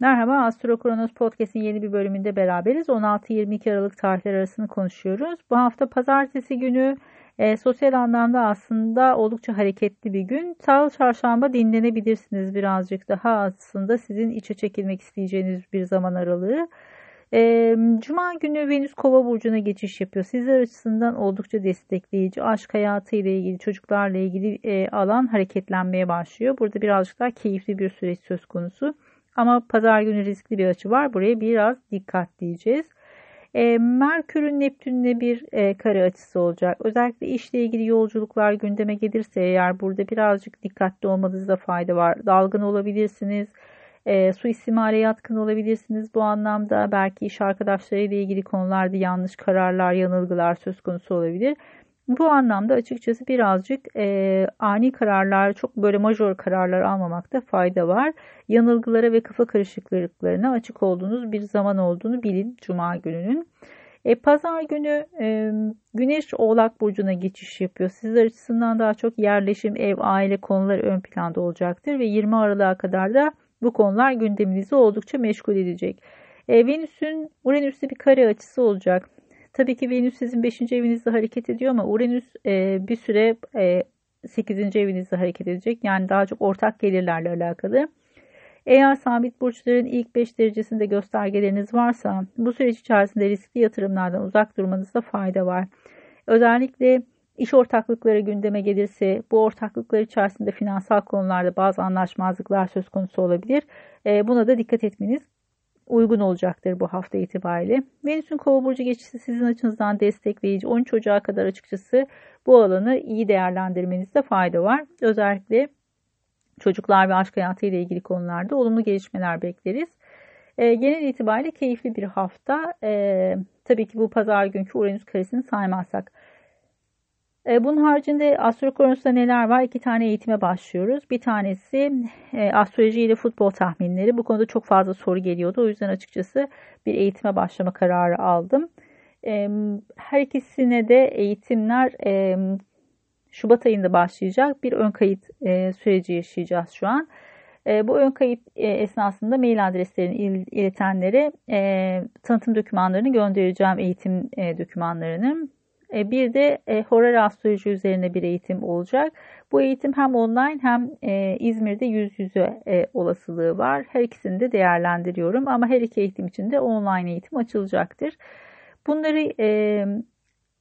Merhaba, Astro Kronos Podcast'in yeni bir bölümünde beraberiz. 16-22 Aralık tarihler arasını konuşuyoruz. Bu hafta pazartesi günü e, sosyal anlamda aslında oldukça hareketli bir gün. Salı çarşamba dinlenebilirsiniz birazcık daha aslında sizin içe çekilmek isteyeceğiniz bir zaman aralığı. E, Cuma günü Venüs Kova burcuna geçiş yapıyor. Sizler açısından oldukça destekleyici. Aşk hayatı ile ilgili, çocuklarla ilgili e, alan hareketlenmeye başlıyor. Burada birazcık daha keyifli bir süreç söz konusu. Ama pazar günü riskli bir açı var. Buraya biraz dikkat diyeceğiz. E, Merkür'ün Neptün'le bir e, kare açısı olacak. Özellikle işle ilgili yolculuklar gündeme gelirse eğer burada birazcık dikkatli olmanızda fayda var. Dalgın olabilirsiniz. E, suistimale yatkın olabilirsiniz bu anlamda. Belki iş arkadaşlarıyla ilgili konularda yanlış kararlar, yanılgılar söz konusu olabilir. Bu anlamda açıkçası birazcık e, ani kararlar, çok böyle major kararlar almamakta fayda var. Yanılgılara ve kafa karışıklıklarına açık olduğunuz bir zaman olduğunu bilin Cuma gününün. E, Pazar günü e, Güneş Oğlak Burcu'na geçiş yapıyor. Sizler açısından daha çok yerleşim, ev, aile konuları ön planda olacaktır ve 20 Aralık'a kadar da bu konular gündeminizi oldukça meşgul edecek. E, Venüs'ün Uranüs'te bir kare açısı olacak. Tabii ki Venüs sizin 5. evinizde hareket ediyor ama Uranüs e, bir süre e, 8. evinizde hareket edecek. Yani daha çok ortak gelirlerle alakalı. Eğer sabit burçların ilk 5 derecesinde göstergeleriniz varsa bu süreç içerisinde riskli yatırımlardan uzak durmanızda fayda var. Özellikle iş ortaklıkları gündeme gelirse bu ortaklıklar içerisinde finansal konularda bazı anlaşmazlıklar söz konusu olabilir. E, buna da dikkat etmeniz uygun olacaktır bu hafta itibariyle. Venüs'ün kova burcu geçişi sizin açınızdan destekleyici. 13 Ocağı kadar açıkçası bu alanı iyi değerlendirmenizde fayda var. Özellikle çocuklar ve aşk hayatı ile ilgili konularda olumlu gelişmeler bekleriz. E, genel itibariyle keyifli bir hafta. E, tabii ki bu pazar günkü Uranüs karesini saymazsak. E, bunun haricinde Astrokronos'ta neler var? İki tane eğitime başlıyoruz. Bir tanesi e, astroloji ile futbol tahminleri. Bu konuda çok fazla soru geliyordu. O yüzden açıkçası bir eğitime başlama kararı aldım. E, her ikisine de eğitimler Şubat ayında başlayacak. Bir ön kayıt süreci yaşayacağız şu an. Bu ön kayıt esnasında mail adreslerini iletenlere tanıtım dokümanlarını göndereceğim eğitim dokümanlarını. E, bir de e, horar astroloji üzerine bir eğitim olacak. Bu eğitim hem online hem e, İzmir'de yüz yüze olasılığı var. Her ikisini de değerlendiriyorum ama her iki eğitim için de online eğitim açılacaktır. Bunları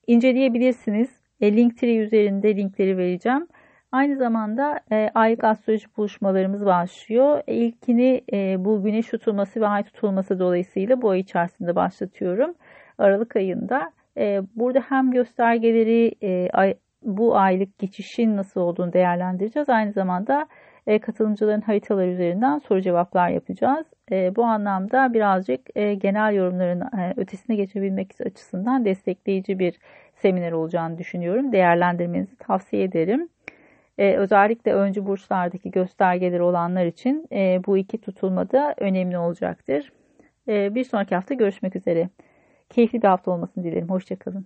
inceleyebilirsiniz. Linktree üzerinde linkleri vereceğim. Aynı zamanda e, aylık astroloji buluşmalarımız başlıyor. İlkini e, bu güneş tutulması ve ay tutulması dolayısıyla bu ay içerisinde başlatıyorum. Aralık ayında. Ee, burada hem göstergeleri e, bu aylık geçişin nasıl olduğunu değerlendireceğiz. Aynı zamanda e, katılımcıların haritaları üzerinden soru cevaplar yapacağız. E, bu anlamda birazcık genel yorumların ötesine geçebilmek açısından destekleyici bir seminer olacağını düşünüyorum. Değerlendirmenizi tavsiye ederim. özellikle öncü burçlardaki göstergeleri olanlar için bu iki tutulmada önemli olacaktır. bir sonraki hafta görüşmek üzere. Keyifli bir hafta olmasını dilerim. Hoşçakalın.